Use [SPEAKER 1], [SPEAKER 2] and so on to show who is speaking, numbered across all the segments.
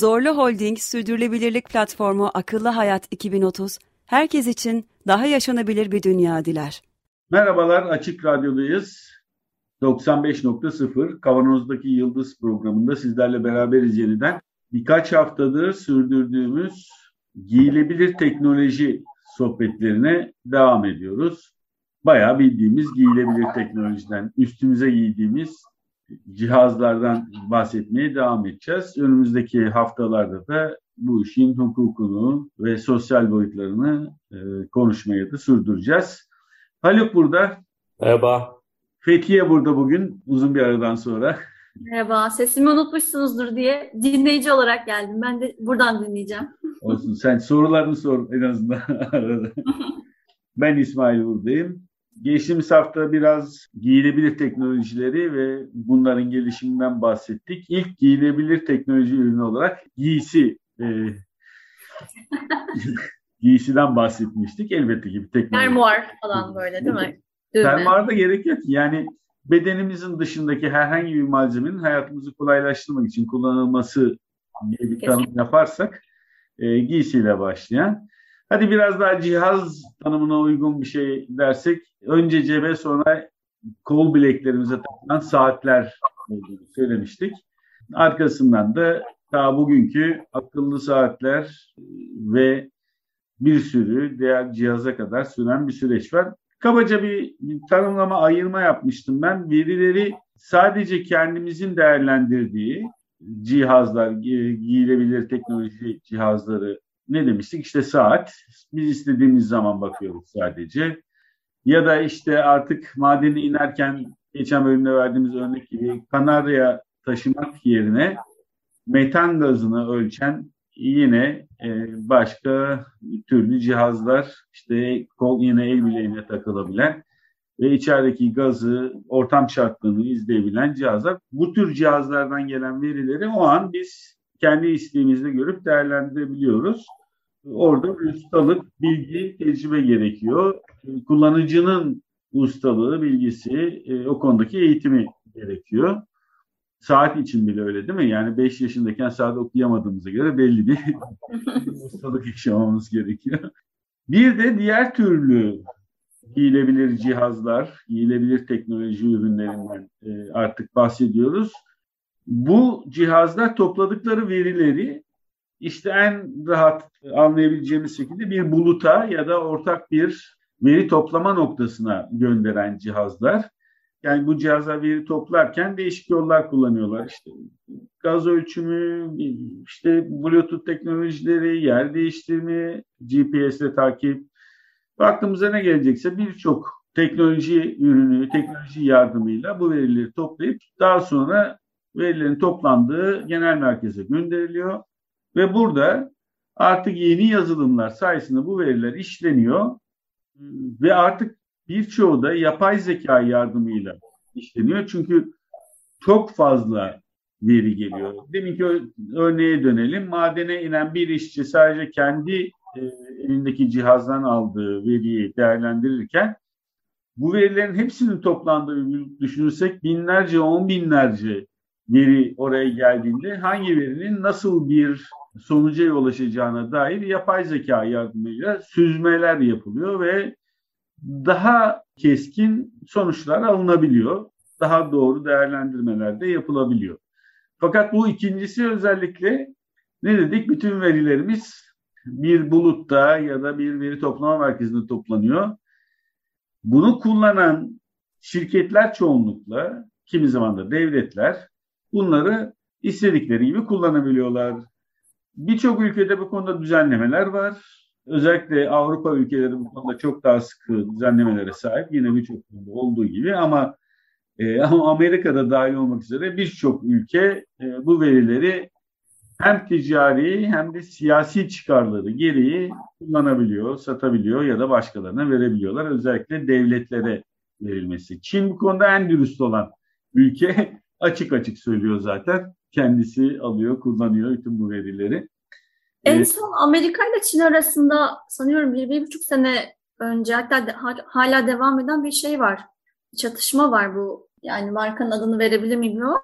[SPEAKER 1] Zorlu Holding Sürdürülebilirlik Platformu Akıllı Hayat 2030, herkes için daha yaşanabilir bir dünya diler.
[SPEAKER 2] Merhabalar, Açık Radyo'dayız. 95.0 Kavanoz'daki Yıldız programında sizlerle beraberiz yeniden. Birkaç haftadır sürdürdüğümüz giyilebilir teknoloji sohbetlerine devam ediyoruz. Bayağı bildiğimiz giyilebilir teknolojiden, üstümüze giydiğimiz cihazlardan bahsetmeye devam edeceğiz. Önümüzdeki haftalarda da bu işin hukukunu ve sosyal boyutlarını e, konuşmaya da sürdüreceğiz. Haluk burada.
[SPEAKER 3] Merhaba.
[SPEAKER 2] Fethiye burada bugün uzun bir aradan sonra.
[SPEAKER 4] Merhaba. Sesimi unutmuşsunuzdur diye dinleyici olarak geldim. Ben de buradan dinleyeceğim.
[SPEAKER 2] Olsun. Sen sorularını sor en azından arada. ben İsmail buradayım. Geçtiğimiz hafta biraz giyilebilir teknolojileri ve bunların gelişiminden bahsettik. İlk giyilebilir teknoloji ürünü olarak giysi e, giysiden bahsetmiştik. Elbette ki bir teknoloji.
[SPEAKER 4] Fermuar falan böyle değil mi?
[SPEAKER 2] Fermuar da gerek yok. Yani bedenimizin dışındaki herhangi bir malzemenin hayatımızı kolaylaştırmak için kullanılması diye bir tanım yaparsak e, giysiyle başlayan. Hadi biraz daha cihaz tanımına uygun bir şey dersek önce cebe sonra kol bileklerimize takılan saatler söylemiştik. Arkasından da daha bugünkü akıllı saatler ve bir sürü diğer cihaza kadar süren bir süreç var. Kabaca bir, bir tanımlama, ayırma yapmıştım ben. Verileri sadece kendimizin değerlendirdiği cihazlar, giyilebilir teknoloji cihazları ne demiştik? İşte saat. Biz istediğimiz zaman bakıyoruz sadece. Ya da işte artık madeni inerken geçen bölümde verdiğimiz örnek gibi Kanarya taşımak yerine metan gazını ölçen yine e, başka türlü cihazlar işte kol yine el bileğine takılabilen ve içerideki gazı, ortam şartlığını izleyebilen cihazlar. Bu tür cihazlardan gelen verileri o an biz kendi isteğimizde görüp değerlendirebiliyoruz. Orada ustalık, bilgi, tecrübe gerekiyor. Kullanıcının ustalığı, bilgisi, e, o konudaki eğitimi gerekiyor. Saat için bile öyle değil mi? Yani 5 yaşındayken saat okuyamadığımıza göre belli bir ustalık yaşamamız gerekiyor. Bir de diğer türlü giyilebilir cihazlar, giyilebilir teknoloji ürünlerinden e, artık bahsediyoruz. Bu cihazlar topladıkları verileri işte en rahat anlayabileceğimiz şekilde bir buluta ya da ortak bir veri toplama noktasına gönderen cihazlar. Yani bu cihazlar veri toplarken değişik yollar kullanıyorlar. İşte gaz ölçümü, işte Bluetooth teknolojileri, yer değiştirme, GPS'le takip. Aklımıza ne gelecekse birçok teknoloji ürünü, teknoloji yardımıyla bu verileri toplayıp daha sonra verilerin toplandığı genel merkeze gönderiliyor. Ve burada artık yeni yazılımlar sayesinde bu veriler işleniyor ve artık birçoğu da yapay zeka yardımıyla işleniyor. Çünkü çok fazla veri geliyor. Demin ki örneğe dönelim. Madene inen bir işçi sadece kendi e, elindeki cihazdan aldığı veriyi değerlendirirken bu verilerin hepsinin toplandığını düşünürsek binlerce, on binlerce veri oraya geldiğinde hangi verinin nasıl bir sonuca ulaşacağına dair yapay zeka yardımıyla süzmeler yapılıyor ve daha keskin sonuçlar alınabiliyor. Daha doğru değerlendirmeler de yapılabiliyor. Fakat bu ikincisi özellikle ne dedik? Bütün verilerimiz bir bulutta ya da bir veri toplama merkezinde toplanıyor. Bunu kullanan şirketler çoğunlukla, kimi zaman da devletler bunları istedikleri gibi kullanabiliyorlar. Birçok ülkede bu konuda düzenlemeler var. Özellikle Avrupa ülkeleri bu konuda çok daha sıkı düzenlemelere sahip. Yine birçok konuda olduğu gibi ama e, ama Amerika'da dahil olmak üzere birçok ülke e, bu verileri hem ticari hem de siyasi çıkarları gereği kullanabiliyor, satabiliyor ya da başkalarına verebiliyorlar. Özellikle devletlere verilmesi. Çin bu konuda en dürüst olan ülke açık açık söylüyor zaten. Kendisi alıyor, kullanıyor bütün bu verileri.
[SPEAKER 4] En son Amerika ile Çin arasında sanıyorum bir, bir buçuk sene önce hatta de, hala devam eden bir şey var. Çatışma var bu. Yani markanın adını verebilir miyim bilmiyorum.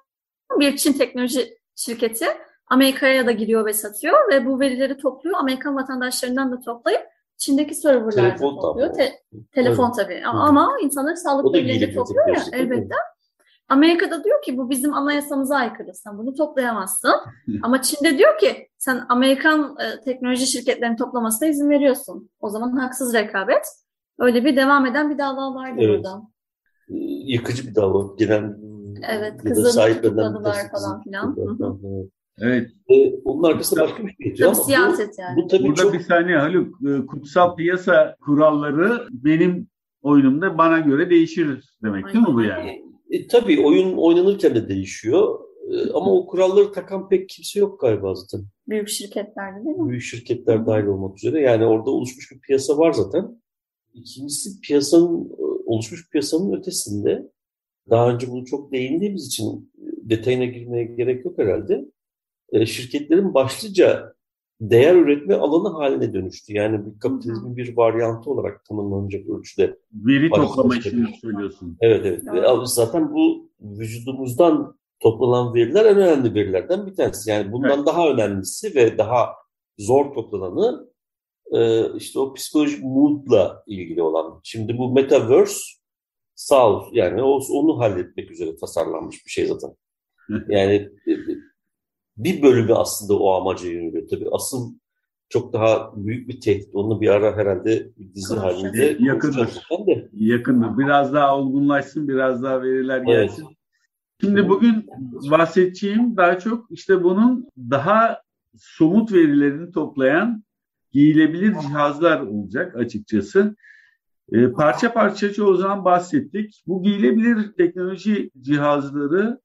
[SPEAKER 4] Bir Çin teknoloji şirketi Amerika'ya da giriyor ve satıyor ve bu verileri topluyor. Amerikan vatandaşlarından da toplayıp Çin'deki serverlarda topluyor. Te- telefon evet. tabii. Ama, ama insanları sağlık verileri topluyor ya elbette. Amerika'da diyor ki bu bizim anayasamıza aykırı. Sen bunu toplayamazsın. Ama Çin'de diyor ki sen Amerikan e, teknoloji şirketlerinin toplamasına izin veriyorsun. O zaman haksız rekabet. Öyle bir devam eden bir dava vardı evet. burada.
[SPEAKER 3] Yıkıcı bir dava. Gelen
[SPEAKER 4] evet, kızını tutukladılar falan filan.
[SPEAKER 2] Evet.
[SPEAKER 3] Ee, onun arkasında başka bir şey
[SPEAKER 4] yatıyor ama siyaset
[SPEAKER 2] bu,
[SPEAKER 4] yani.
[SPEAKER 2] Bu tabii Burada çok... bir saniye Haluk. E, kutsal piyasa kuralları benim oyunumda bana göre değişir demek Aynen. değil mi bu yani?
[SPEAKER 3] E, tabii oyun oynanırken de değişiyor. E, ama o kuralları takan pek kimse yok galiba zaten.
[SPEAKER 4] Büyük şirketlerde değil mi?
[SPEAKER 3] Büyük şirketler dahil olmak üzere. Yani orada oluşmuş bir piyasa var zaten. İkincisi piyasanın oluşmuş piyasanın ötesinde daha önce bunu çok değindiğimiz için detayına girmeye gerek yok herhalde. E, şirketlerin başlıca değer üretme alanı haline dönüştü. Yani bir kapitalizmin bir varyantı olarak tanımlanacak ölçüde.
[SPEAKER 2] Veri toplama işini söylüyorsun.
[SPEAKER 3] Evet evet. evet. Zaten bu vücudumuzdan toplanan veriler en önemli verilerden bir tanesi. Yani bundan evet. daha önemlisi ve daha zor toplananı e, işte o psikolojik moodla ilgili olan. Şimdi bu metaverse sağ olsun yani onu halletmek üzere tasarlanmış bir şey zaten. Yani bir bölümü aslında o amaca yöneliyor. Tabii asıl çok daha büyük bir tehdit. Onu bir ara herhalde bir dizi halinde
[SPEAKER 2] yakındır. De. Yakındır. Biraz daha olgunlaşsın, biraz daha veriler gelsin. Evet. Şimdi bugün bahsedeceğim daha çok işte bunun daha somut verilerini toplayan giyilebilir cihazlar olacak açıkçası. E, parça parça çoğu zaman bahsettik. Bu giyilebilir teknoloji cihazları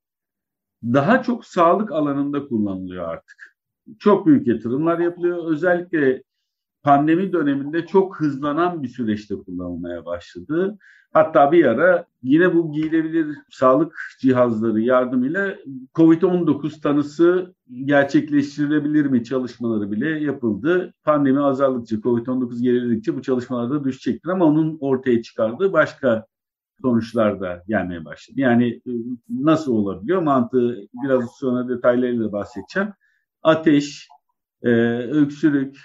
[SPEAKER 2] daha çok sağlık alanında kullanılıyor artık. Çok büyük yatırımlar yapılıyor. Özellikle pandemi döneminde çok hızlanan bir süreçte kullanılmaya başladı. Hatta bir ara yine bu giyilebilir sağlık cihazları yardımıyla COVID-19 tanısı gerçekleştirilebilir mi çalışmaları bile yapıldı. Pandemi azaldıkça, COVID-19 geriledikçe bu çalışmalar da düşecektir ama onun ortaya çıkardığı başka sonuçlar da gelmeye başladı. Yani e, nasıl olabiliyor mantığı biraz sonra detaylarıyla bahsedeceğim. Ateş, e, öksürük,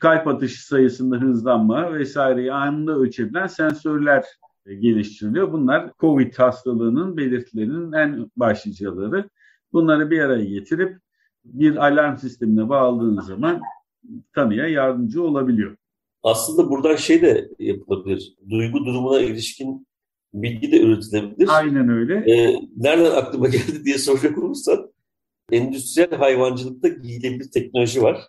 [SPEAKER 2] kalp atışı sayısında hızlanma vesaireyi anında ölçebilen sensörler geliştiriliyor. Bunlar COVID hastalığının belirtilerinin en başlıcaları. Bunları bir araya getirip bir alarm sistemine bağladığınız zaman tanıya yardımcı olabiliyor.
[SPEAKER 3] Aslında buradan şey de yapılabilir. Duygu durumuna ilişkin bilgi de üretilebilir.
[SPEAKER 2] Aynen öyle.
[SPEAKER 3] Ee, nereden aklıma geldi diye soracak olursan endüstriyel hayvancılıkta giyilebilir teknoloji var.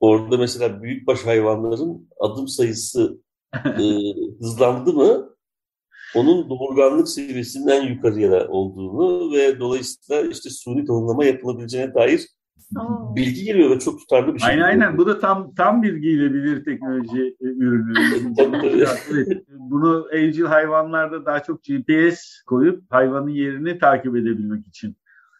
[SPEAKER 3] Orada mesela büyükbaş hayvanların adım sayısı e, hızlandı mı onun doğurganlık seviyesinin en yukarıya olduğunu ve dolayısıyla işte suni tohumlama yapılabileceğine dair. Bilgi geliyor ve çok tutarlı bir şey.
[SPEAKER 2] Aynen aynen. Bu da tam tam bir giyilebilir teknoloji e, ürünü. evet. Bunu evcil hayvanlarda daha çok GPS koyup hayvanın yerini takip edebilmek için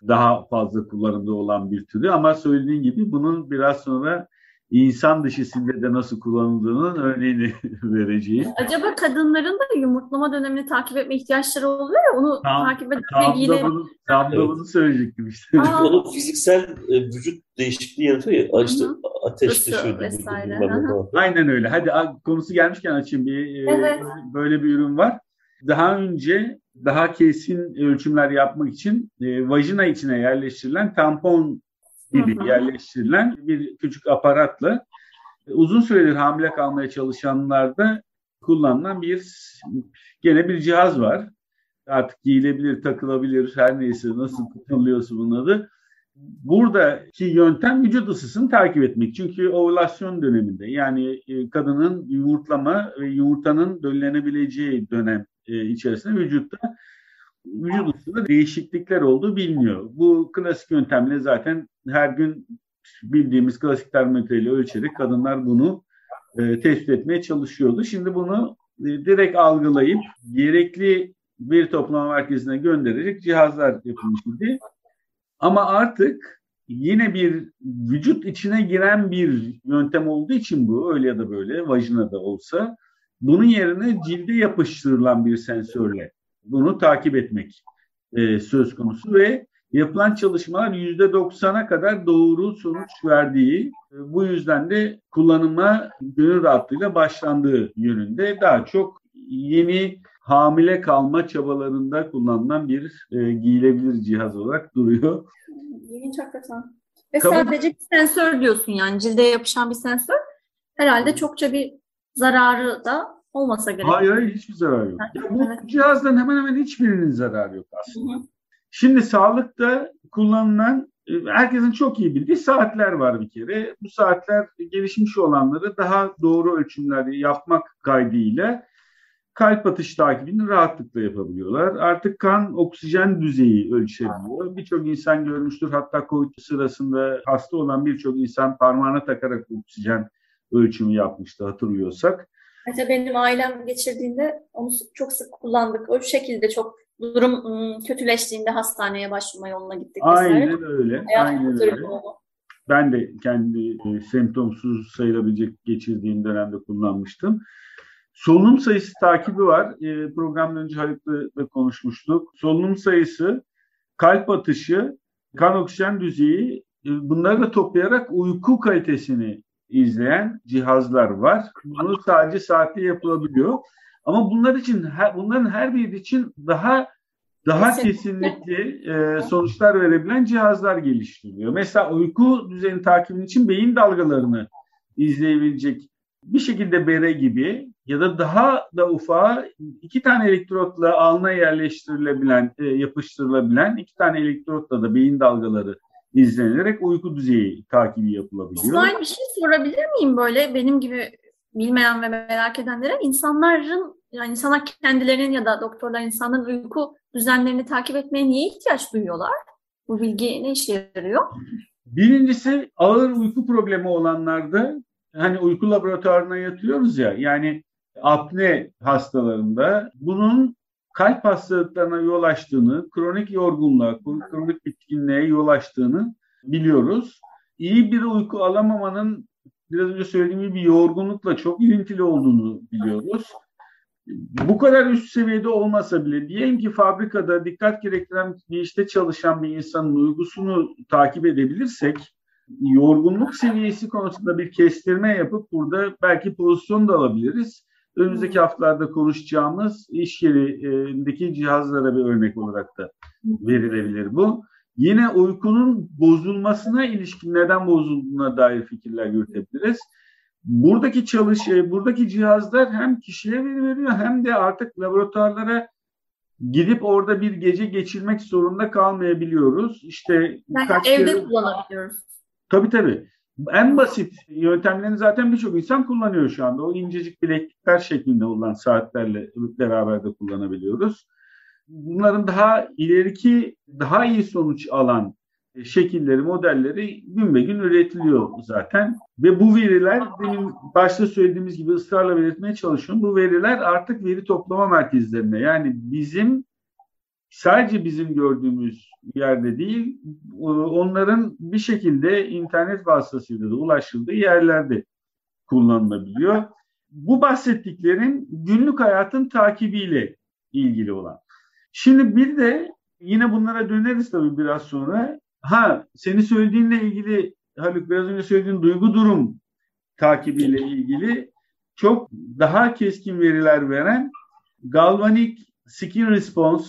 [SPEAKER 2] daha fazla kullanımda olan bir türü ama söylediğin gibi bunun biraz sonra insan dışısında da nasıl kullanıldığının örneğini vereceğim.
[SPEAKER 4] Acaba kadınların da yumurtlama dönemini takip etme ihtiyaçları oluyor ya onu tam, takip etme
[SPEAKER 2] ilgileri. Tam da bunu söyleyecektim işte.
[SPEAKER 3] Onun fiziksel e, vücut değişikliği yaratıyor ya. İşte ateşte şöyle
[SPEAKER 4] vesaire.
[SPEAKER 2] Aynen öyle. Hadi konusu gelmişken açayım bir e, evet. böyle bir ürün var. Daha önce daha kesin ölçümler yapmak için e, vajina içine yerleştirilen tampon gibi yerleştirilen bir küçük aparatla uzun süredir hamile kalmaya çalışanlarda kullanılan bir gene bir cihaz var. Artık giyilebilir, takılabilir, her neyse nasıl kullanılıyorsa bunun adı. Buradaki yöntem vücut ısısını takip etmek. Çünkü ovülasyon döneminde yani e, kadının yumurtlama ve yumurtanın döllenebileceği dönem e, içerisinde vücutta vücut ısısında değişiklikler olduğu biliniyor. Bu klasik yöntemle zaten her gün bildiğimiz klasik termometreyle ölçerek kadınlar bunu e, tespit etmeye çalışıyordu. Şimdi bunu e, direkt algılayıp gerekli bir toplama merkezine gönderecek cihazlar yapılmış idi. Ama artık yine bir vücut içine giren bir yöntem olduğu için bu öyle ya da böyle vajinada olsa bunun yerine cilde yapıştırılan bir sensörle bunu takip etmek e, söz konusu ve yapılan çalışmalar yüzde 90'a kadar doğru sonuç verdiği e, bu yüzden de kullanıma gönül rahatlığıyla başlandığı yönünde daha çok yeni hamile kalma çabalarında kullanılan bir e, giyilebilir cihaz olarak duruyor.
[SPEAKER 4] İlginç hakikaten. Ve Kabul... sadece bir sensör diyorsun yani cilde yapışan bir sensör. Herhalde çokça bir zararı da olmasa gerek.
[SPEAKER 2] Hayır hayır hiçbir zararı yok. Ya bu evet. cihazdan hemen hemen hiçbirinin zararı yok aslında. Hı hı. Şimdi sağlıkta kullanılan e, herkesin çok iyi bildiği saatler var bir kere. Bu saatler gelişmiş olanları daha doğru ölçümler yapmak kaydıyla kalp atış takibini rahatlıkla yapabiliyorlar. Artık kan oksijen düzeyi ölçebiliyor. Birçok insan görmüştür. Hatta COVID sırasında hasta olan birçok insan parmağına takarak oksijen ölçümü yapmıştı hatırlıyorsak.
[SPEAKER 4] Mesela benim ailem geçirdiğinde onu çok sık kullandık. O şekilde çok durum ıı, kötüleştiğinde hastaneye başvurma yoluna gittik.
[SPEAKER 2] Aynen öyle. Aynen öyle. Ben de kendi e, semptomsuz sayılabilecek geçirdiğim dönemde kullanmıştım. Solunum sayısı takibi var. E, programdan önce Haluk'la konuşmuştuk. Solunum sayısı, kalp atışı, kan oksijen düzeyi e, bunları da toplayarak uyku kalitesini izleyen cihazlar var. Bunu sadece saatte yapılabiliyor. Ama bunlar için bunların her biri için daha daha kesinlikle e, sonuçlar verebilen cihazlar geliştiriliyor. Mesela uyku düzeni takibinin için beyin dalgalarını izleyebilecek bir şekilde bere gibi ya da daha da ufağa iki tane elektrotla alnına yerleştirilebilen, e, yapıştırılabilen iki tane elektrotla da beyin dalgaları izlenerek uyku düzeyi takibi yapılabiliyor.
[SPEAKER 4] İsmail bir şey sorabilir miyim böyle benim gibi bilmeyen ve merak edenlere? insanların yani insanlar kendilerinin ya da doktorlar insanların uyku düzenlerini takip etmeye niye ihtiyaç duyuyorlar? Bu bilgi ne işe yarıyor?
[SPEAKER 2] Birincisi ağır uyku problemi olanlarda hani uyku laboratuvarına yatıyoruz ya yani apne hastalarında bunun kalp hastalıklarına yol açtığını, kronik yorgunluğa, kronik bitkinliğe yol açtığını biliyoruz. İyi bir uyku alamamanın biraz önce söylediğim gibi yorgunlukla çok ilintili olduğunu biliyoruz. Bu kadar üst seviyede olmasa bile diyelim ki fabrikada dikkat gerektiren bir işte çalışan bir insanın uygusunu takip edebilirsek yorgunluk seviyesi konusunda bir kestirme yapıp burada belki pozisyon da alabiliriz. Önümüzdeki haftalarda konuşacağımız iş yerindeki cihazlara bir örnek olarak da verilebilir bu. Yine uykunun bozulmasına ilişkin neden bozulduğuna dair fikirler yürütebiliriz. Buradaki çalış, e, buradaki cihazlar hem kişiye veri veriyor hem de artık laboratuvarlara gidip orada bir gece geçirmek zorunda kalmayabiliyoruz. İşte
[SPEAKER 4] yani evde kere... kullanabiliyoruz.
[SPEAKER 2] Tabii tabii. En basit yöntemlerini zaten birçok insan kullanıyor şu anda. O incecik bileklikler şeklinde olan saatlerle beraber de kullanabiliyoruz. Bunların daha ileriki, daha iyi sonuç alan şekilleri, modelleri gün be gün üretiliyor zaten. Ve bu veriler demin başta söylediğimiz gibi ısrarla belirtmeye çalışıyorum. Bu veriler artık veri toplama merkezlerine yani bizim sadece bizim gördüğümüz yerde değil, onların bir şekilde internet vasıtasıyla da ulaşıldığı yerlerde kullanılabiliyor. Bu bahsettiklerin günlük hayatın takibiyle ilgili olan. Şimdi bir de yine bunlara döneriz tabii biraz sonra. Ha, seni söylediğinle ilgili Haluk biraz önce söylediğin duygu durum takibiyle ilgili çok daha keskin veriler veren galvanik skin response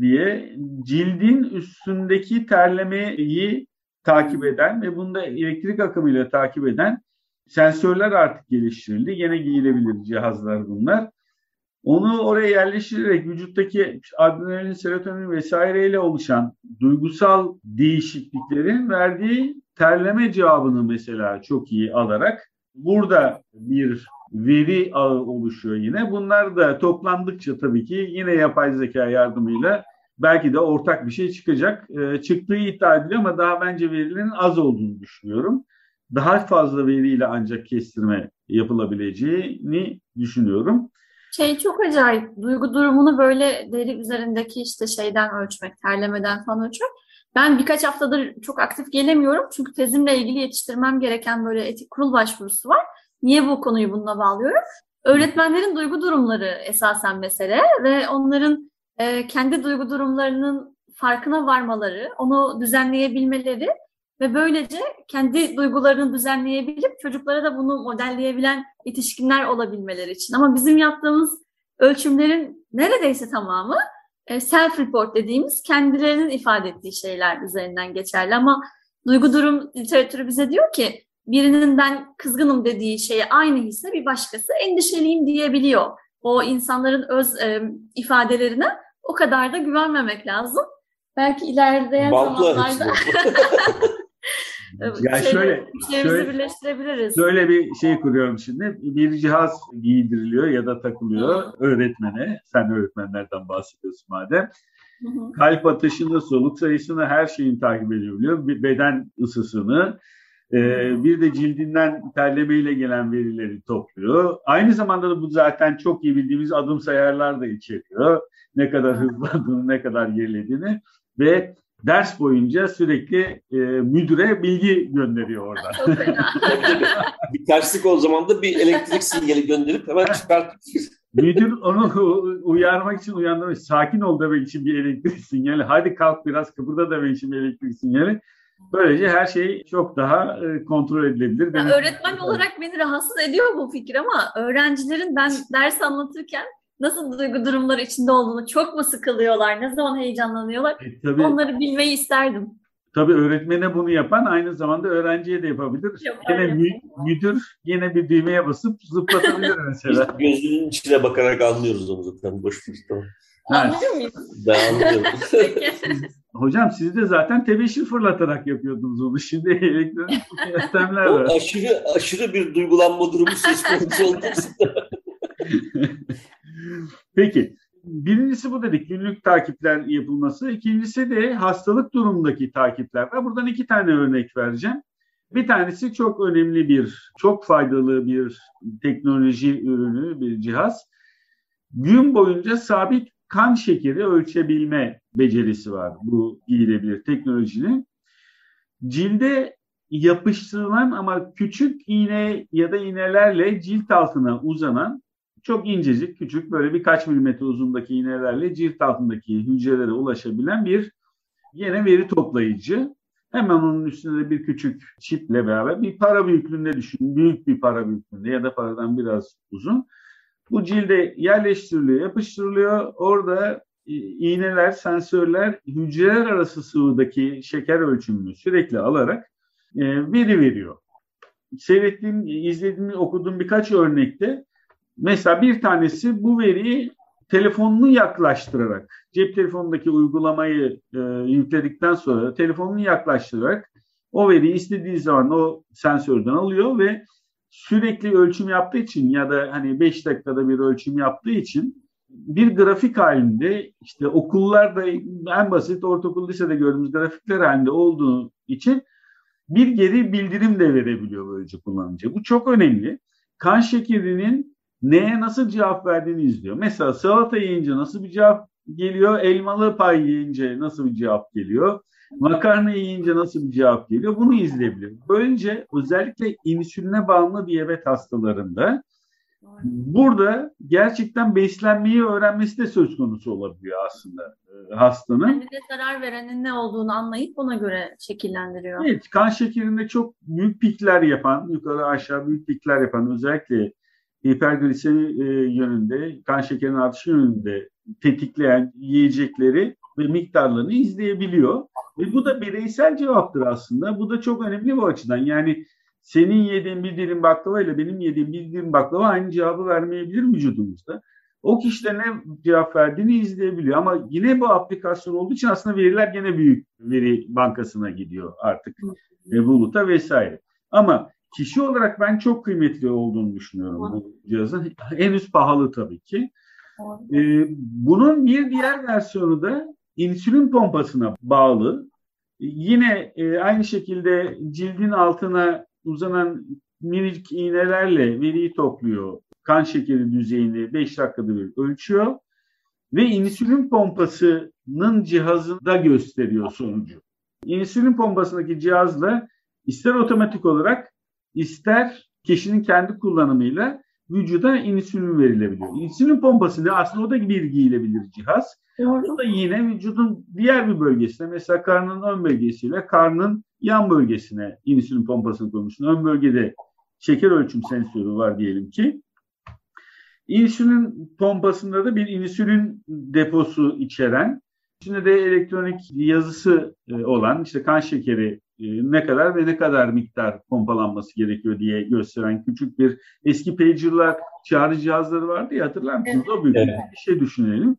[SPEAKER 2] diye cildin üstündeki terlemeyi takip eden ve bunda elektrik akımıyla takip eden sensörler artık geliştirildi. Yine giyilebilir cihazlar bunlar. Onu oraya yerleştirerek vücuttaki adrenalin, serotonin vesaireyle oluşan duygusal değişikliklerin verdiği terleme cevabını mesela çok iyi alarak burada bir veri ağı oluşuyor yine. Bunlar da toplandıkça tabii ki yine yapay zeka yardımıyla belki de ortak bir şey çıkacak. E, çıktığı iddia ediliyor ama daha bence verilerin az olduğunu düşünüyorum. Daha fazla veriyle ancak kestirme yapılabileceğini düşünüyorum.
[SPEAKER 4] Şey çok acayip. Duygu durumunu böyle deri üzerindeki işte şeyden ölçmek, terlemeden falan ölçmek. Ben birkaç haftadır çok aktif gelemiyorum. Çünkü tezimle ilgili yetiştirmem gereken böyle etik kurul başvurusu var. Niye bu konuyu bununla bağlıyorum? Öğretmenlerin duygu durumları esasen mesele ve onların e, kendi duygu durumlarının farkına varmaları, onu düzenleyebilmeleri ve böylece kendi duygularını düzenleyebilip çocuklara da bunu modelleyebilen yetişkinler olabilmeleri için. Ama bizim yaptığımız ölçümlerin neredeyse tamamı e, self-report dediğimiz kendilerinin ifade ettiği şeyler üzerinden geçerli. Ama duygu durum literatürü bize diyor ki birinin ben kızgınım dediği şeye aynı hisse bir başkası endişeliyim diyebiliyor. O insanların öz e, ifadelerine o kadar da güvenmemek lazım. Belki ilerleyen
[SPEAKER 3] Bantla
[SPEAKER 4] zamanlarda
[SPEAKER 2] Ya
[SPEAKER 4] şey,
[SPEAKER 2] şöyle- şöyle-
[SPEAKER 4] birleştirebiliriz.
[SPEAKER 2] Böyle bir şey kuruyorum şimdi. Bir cihaz giydiriliyor ya da takılıyor öğretmene. Sen öğretmenlerden bahsediyorsun madem.
[SPEAKER 4] Hı hı.
[SPEAKER 2] Kalp atışını, soluk sayısını her şeyini takip edebiliyor. Bir beden ısısını, bir de cildinden terlemeyle gelen verileri topluyor. Aynı zamanda da bu zaten çok iyi bildiğimiz adım sayarlar da içeriyor. Ne kadar hızlandığını, ne kadar gerilediğini ve ders boyunca sürekli e, müdüre bilgi gönderiyor orada.
[SPEAKER 4] Çok fena.
[SPEAKER 3] Bir terslik o zaman da bir elektrik sinyali gönderip hemen çıkartıyor.
[SPEAKER 2] Müdür onu uyarmak için uyandırmış. Sakin ol demek için bir elektrik sinyali. Hadi kalk biraz kıpırda demek için bir elektrik sinyali. Böylece her şey çok daha e, kontrol edilebilir.
[SPEAKER 4] Ya öğretmen olarak beni rahatsız ediyor bu fikir ama öğrencilerin ben ders anlatırken nasıl duygu durumları içinde olduğunu çok mu sıkılıyorlar, ne zaman heyecanlanıyorlar
[SPEAKER 2] E, tabii,
[SPEAKER 4] onları bilmeyi isterdim.
[SPEAKER 2] tabii öğretmene bunu yapan aynı zamanda öğrenciye de yapabilir.
[SPEAKER 4] Yapar,
[SPEAKER 2] Yine mü- müdür yine bir düğmeye basıp zıplatabilir
[SPEAKER 3] Biz
[SPEAKER 2] mesela.
[SPEAKER 3] gözünün içine bakarak anlıyoruz onu zaten. Boş. Tamam.
[SPEAKER 4] Anlıyor?
[SPEAKER 3] Ben.
[SPEAKER 4] Peki.
[SPEAKER 2] hocam siz de zaten tebeşir fırlatarak yapıyordunuz onu. Şimdi elektronik yöntemler
[SPEAKER 3] o
[SPEAKER 2] var.
[SPEAKER 3] aşırı aşırı bir duygulanma durumu söz konusu olduysa
[SPEAKER 2] Peki. Birincisi bu dedik günlük takipler yapılması. İkincisi de hastalık durumundaki takipler var. Buradan iki tane örnek vereceğim. Bir tanesi çok önemli bir, çok faydalı bir teknoloji ürünü, bir cihaz. Gün boyunca sabit kan şekeri ölçebilme becerisi var bu giyilebilir teknolojinin. Cilde yapıştırılan ama küçük iğne ya da iğnelerle cilt altına uzanan çok incecik, küçük böyle birkaç milimetre uzundaki iğnelerle cilt altındaki hücrelere ulaşabilen bir yine veri toplayıcı. Hemen onun üstünde de bir küçük çiple beraber bir para büyüklüğünde düşünün. Büyük bir para büyüklüğünde ya da paradan biraz uzun. Bu cilde yerleştiriliyor, yapıştırılıyor. Orada iğneler, sensörler hücreler arası sıvıdaki şeker ölçümünü sürekli alarak e, veri veriyor. Seyrettiğim, izlediğim, okuduğum birkaç örnekte Mesela bir tanesi bu veriyi telefonunu yaklaştırarak, cep telefonundaki uygulamayı e, yükledikten sonra telefonunu yaklaştırarak o veriyi istediği zaman o sensörden alıyor ve sürekli ölçüm yaptığı için ya da hani 5 dakikada bir ölçüm yaptığı için bir grafik halinde işte okullarda en basit ortaokul lisede gördüğümüz grafikler halinde olduğu için bir geri bildirim de verebiliyor böylece kullanıcı. Bu çok önemli. Kan şekerinin neye nasıl cevap verdiğini izliyor. Mesela salata yiyince nasıl bir cevap geliyor? Elmalı pay yiyince nasıl bir cevap geliyor? Makarna yiyince nasıl bir cevap geliyor? Bunu izleyebilir. Böylece özellikle insüline bağımlı diyabet hastalarında burada gerçekten beslenmeyi öğrenmesi de söz konusu olabiliyor aslında e, hastanın.
[SPEAKER 4] Kendine zarar verenin ne olduğunu anlayıp ona göre şekillendiriyor.
[SPEAKER 2] Evet, kan şekerinde çok büyük pikler yapan, yukarı aşağı büyük pikler yapan özellikle hiperglisemi e, yönünde, kan şekerinin artışı yönünde tetikleyen yiyecekleri ve miktarlarını izleyebiliyor. Ve bu da bireysel cevaptır aslında. Bu da çok önemli bu açıdan. Yani senin yediğin bir dilim baklava ile benim yediğim bir dilim baklava aynı cevabı vermeyebilir vücudumuzda. O kişi de ne cevap verdiğini izleyebiliyor. Ama yine bu aplikasyon olduğu için aslında veriler gene büyük veri bankasına gidiyor artık. E, buluta vesaire. Ama kişi olarak ben çok kıymetli olduğunu düşünüyorum bu cihazın. Henüz pahalı tabii ki. Ee, bunun bir diğer versiyonu da insülin pompasına bağlı. Yine e, aynı şekilde cildin altına uzanan minik iğnelerle veriyi topluyor. Kan şekeri düzeyini 5 dakikada bir ölçüyor ve insülin pompasının cihazında gösteriyor sonucu. İnsülin pompasındaki cihazla ister otomatik olarak ister kişinin kendi kullanımıyla vücuda insülin verilebiliyor. İnsülin pompası ne? Aslında o da bir giyilebilir cihaz. O da yine vücudun diğer bir bölgesine mesela karnın ön bölgesiyle karnın yan bölgesine insülin pompasını koymuşsun. Ön bölgede şeker ölçüm sensörü var diyelim ki. İnsülin pompasında da bir insülin deposu içeren, içinde de elektronik yazısı e, olan işte kan şekeri ne kadar ve ne kadar miktar pompalanması gerekiyor diye gösteren küçük bir eski pager'lar çağrı cihazları vardı ya hatırlar mısınız? O büyük evet. bir şey düşünelim.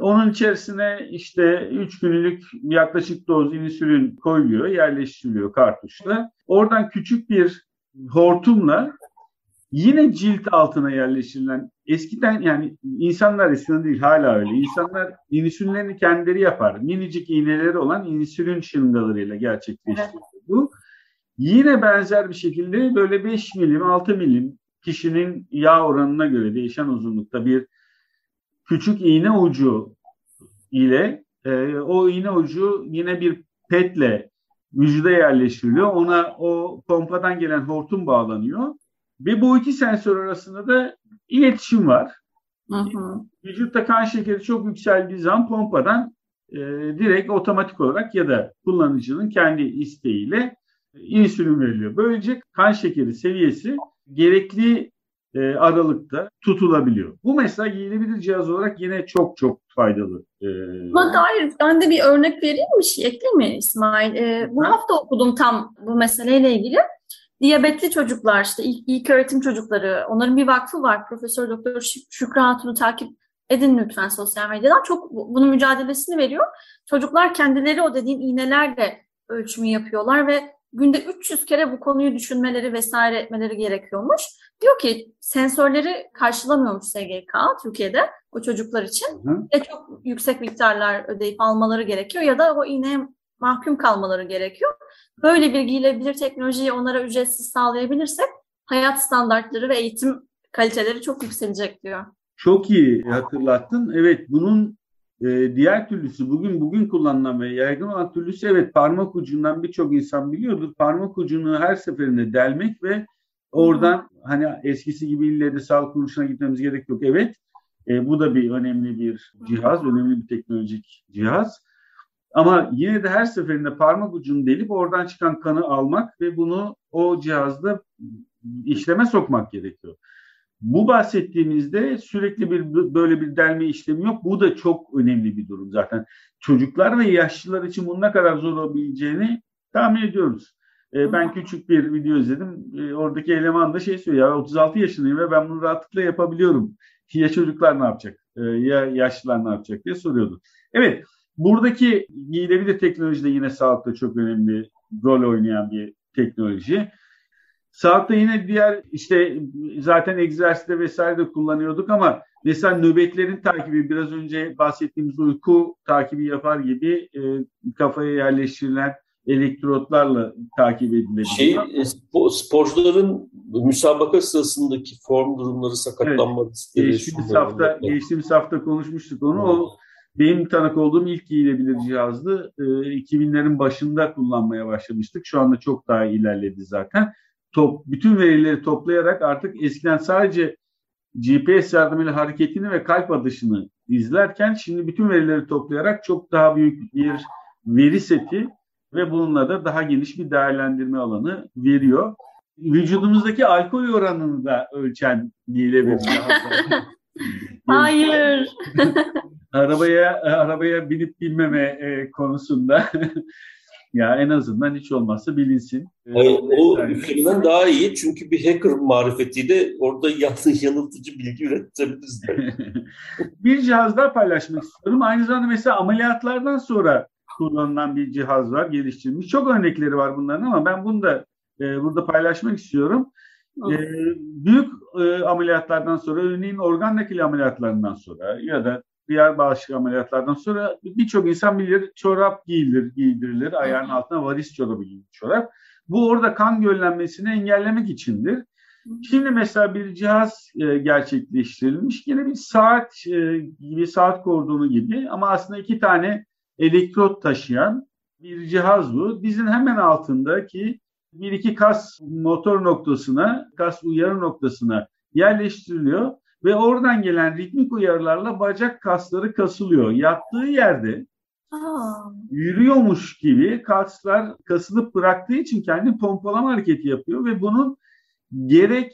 [SPEAKER 2] Onun içerisine işte 3 günlük yaklaşık doz insülin koyuluyor, yerleştiriliyor kartuşla. Oradan küçük bir hortumla yine cilt altına yerleştirilen eskiden yani insanlar eskiden değil hala öyle. İnsanlar insülinlerini kendileri yapar. Minicik iğneleri olan insülin şırıngalarıyla gerçekleştiriyor bu. Yine benzer bir şekilde böyle 5 milim 6 milim kişinin yağ oranına göre değişen uzunlukta bir küçük iğne ucu ile e, o iğne ucu yine bir petle vücuda yerleştiriliyor. Ona o pompadan gelen hortum bağlanıyor. Ve bu iki sensör arasında da iletişim var. Hı hı. Vücutta kan şekeri çok yükseldiği zaman pompadan e, direkt otomatik olarak ya da kullanıcının kendi isteğiyle insülin veriliyor. Böylece kan şekeri seviyesi gerekli e, aralıkta tutulabiliyor. Bu mesela giyilebilir cihaz olarak yine çok çok faydalı.
[SPEAKER 4] E, Buna dair ben de bir örnek vereyim mi? Şey ekleyeyim mi İsmail? E, bu hafta okudum tam bu meseleyle ilgili. Diyabetli çocuklar işte ilk, ilk öğretim çocukları onların bir vakfı var. Profesör Doktor Şükrü Hatun'u takip edin lütfen sosyal medyadan. Çok bunun mücadelesini veriyor. Çocuklar kendileri o dediğin iğnelerle ölçümü yapıyorlar ve günde 300 kere bu konuyu düşünmeleri vesaire etmeleri gerekiyormuş. Diyor ki sensörleri karşılamıyormuş SGK Türkiye'de o çocuklar için. Hı. Ya çok yüksek miktarlar ödeyip almaları gerekiyor ya da o iğneye mahkum kalmaları gerekiyor. Böyle bir giyilebilir teknolojiyi onlara ücretsiz sağlayabilirsek hayat standartları ve eğitim kaliteleri çok yükselecek diyor.
[SPEAKER 2] Çok iyi hatırlattın. Evet bunun e, diğer türlüsü bugün bugün kullanılan ve yaygın olan türlüsü evet parmak ucundan birçok insan biliyordur. Parmak ucunu her seferinde delmek ve oradan Hı. hani eskisi gibi ille de sağlık kuruluşuna gitmemiz gerek yok. Evet e, bu da bir önemli bir cihaz, önemli bir teknolojik cihaz. Ama yine de her seferinde parmak ucunu delip oradan çıkan kanı almak ve bunu o cihazda işleme sokmak gerekiyor. Bu bahsettiğimizde sürekli bir böyle bir delme işlemi yok. Bu da çok önemli bir durum zaten. Çocuklar ve yaşlılar için bunun ne kadar zor olabileceğini tahmin ediyoruz. Ee, ben küçük bir video izledim. Ee, oradaki eleman da şey söylüyor. Ya 36 yaşındayım ve ben bunu rahatlıkla yapabiliyorum. Ya çocuklar ne yapacak? Ee, ya yaşlılar ne yapacak diye soruyordu. Evet. Buradaki giyilebilir teknoloji de yine sağlıkta çok önemli rol oynayan bir teknoloji. Sağlıkta yine diğer işte zaten egzersizde vesaire de kullanıyorduk ama mesela nöbetlerin takibi biraz önce bahsettiğimiz uyku takibi yapar gibi e, kafaya yerleştirilen elektrotlarla takip edilebilir.
[SPEAKER 3] Şey, e, sporcuların müsabaka sırasındaki form durumları, sakatlanma evet.
[SPEAKER 2] riskleri. Geçtiğimiz hafta, geçtiğimiz hafta konuşmuştuk onu. O benim tanık olduğum ilk giyilebilir cihazdı. E, 2000'lerin başında kullanmaya başlamıştık. Şu anda çok daha ilerledi zaten top, bütün verileri toplayarak artık eskiden sadece GPS yardımıyla hareketini ve kalp atışını izlerken şimdi bütün verileri toplayarak çok daha büyük bir veri seti ve bununla da daha geniş bir değerlendirme alanı veriyor. Vücudumuzdaki alkol oranını da ölçen giyilebilir.
[SPEAKER 4] Hayır.
[SPEAKER 2] arabaya arabaya binip binmeme e, konusunda Ya en azından hiç olmazsa bilinsin.
[SPEAKER 3] Hayır, o üflemeden daha iyi çünkü bir hacker marifetiyle orada yanıltıcı bilgi üretebiliriz.
[SPEAKER 2] bir cihaz daha paylaşmak istiyorum. Aynı zamanda mesela ameliyatlardan sonra kullanılan bir cihaz var geliştirilmiş. Çok örnekleri var bunların ama ben bunu da e, burada paylaşmak istiyorum. E, büyük e, ameliyatlardan sonra, örneğin organ nakili ameliyatlarından sonra ya da diğer bağışıklık ameliyatlardan sonra birçok insan bilir çorap giyilir, giydirilir. Ayağın altına varis çorabı giyilir çorap. Bu orada kan göllenmesini engellemek içindir. Şimdi mesela bir cihaz e, gerçekleştirilmiş. Yine bir saat e, gibi saat kordonu gibi ama aslında iki tane elektrot taşıyan bir cihaz bu. Dizin hemen altındaki bir iki kas motor noktasına, kas uyarı noktasına yerleştiriliyor ve oradan gelen ritmik uyarılarla bacak kasları kasılıyor. Yattığı yerde yürüyormuş gibi kaslar kasılıp bıraktığı için kendi pompalama hareketi yapıyor ve bunun gerek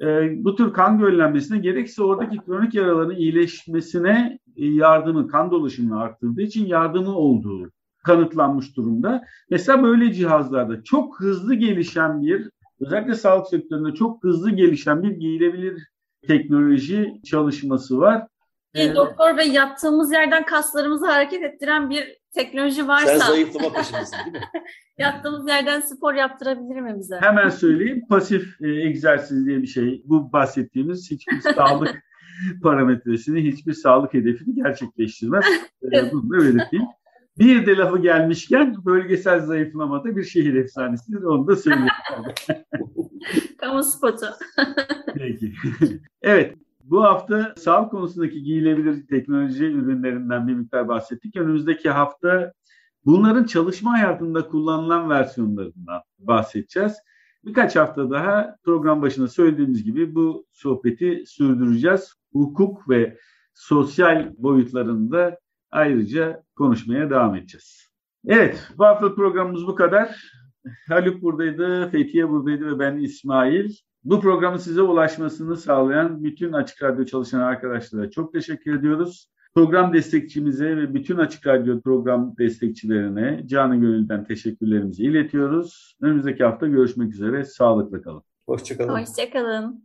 [SPEAKER 2] e, bu tür kan göllenmesine gerekse oradaki kronik yaraların iyileşmesine e, yardımı, kan dolaşımını arttırdığı için yardımı olduğu kanıtlanmış durumda. Mesela böyle cihazlarda çok hızlı gelişen bir, özellikle sağlık sektöründe çok hızlı gelişen bir giyilebilir teknoloji çalışması var.
[SPEAKER 4] Bir ee, doktor ve yattığımız yerden kaslarımızı hareket ettiren bir teknoloji varsa...
[SPEAKER 3] Sen zayıflama peşindesin değil mi?
[SPEAKER 4] yattığımız yerden spor yaptırabilir mi bize?
[SPEAKER 2] Hemen söyleyeyim. Pasif e, egzersiz diye bir şey. Bu bahsettiğimiz hiçbir sağlık parametresini, hiçbir sağlık hedefini gerçekleştirmez. e, bunu da belirteyim. Bir de lafı gelmişken bölgesel zayıflamada bir şehir efsanesidir. Onu da söyleyeyim.
[SPEAKER 4] Kamu spotu.
[SPEAKER 2] Peki. evet. Bu hafta sağlık konusundaki giyilebilir teknoloji ürünlerinden bir miktar bahsettik. Önümüzdeki hafta bunların çalışma hayatında kullanılan versiyonlarından bahsedeceğiz. Birkaç hafta daha program başında söylediğimiz gibi bu sohbeti sürdüreceğiz. Hukuk ve sosyal boyutlarında ayrıca konuşmaya devam edeceğiz. Evet, bu hafta programımız bu kadar. Haluk buradaydı, Fethiye buradaydı ve ben İsmail. Bu programın size ulaşmasını sağlayan bütün Açık Radyo çalışan arkadaşlara çok teşekkür ediyoruz. Program destekçimize ve bütün Açık Radyo program destekçilerine canı gönülden teşekkürlerimizi iletiyoruz. Önümüzdeki hafta görüşmek üzere. Sağlıkla kalın.
[SPEAKER 3] Hoşçakalın.
[SPEAKER 4] Hoşçakalın.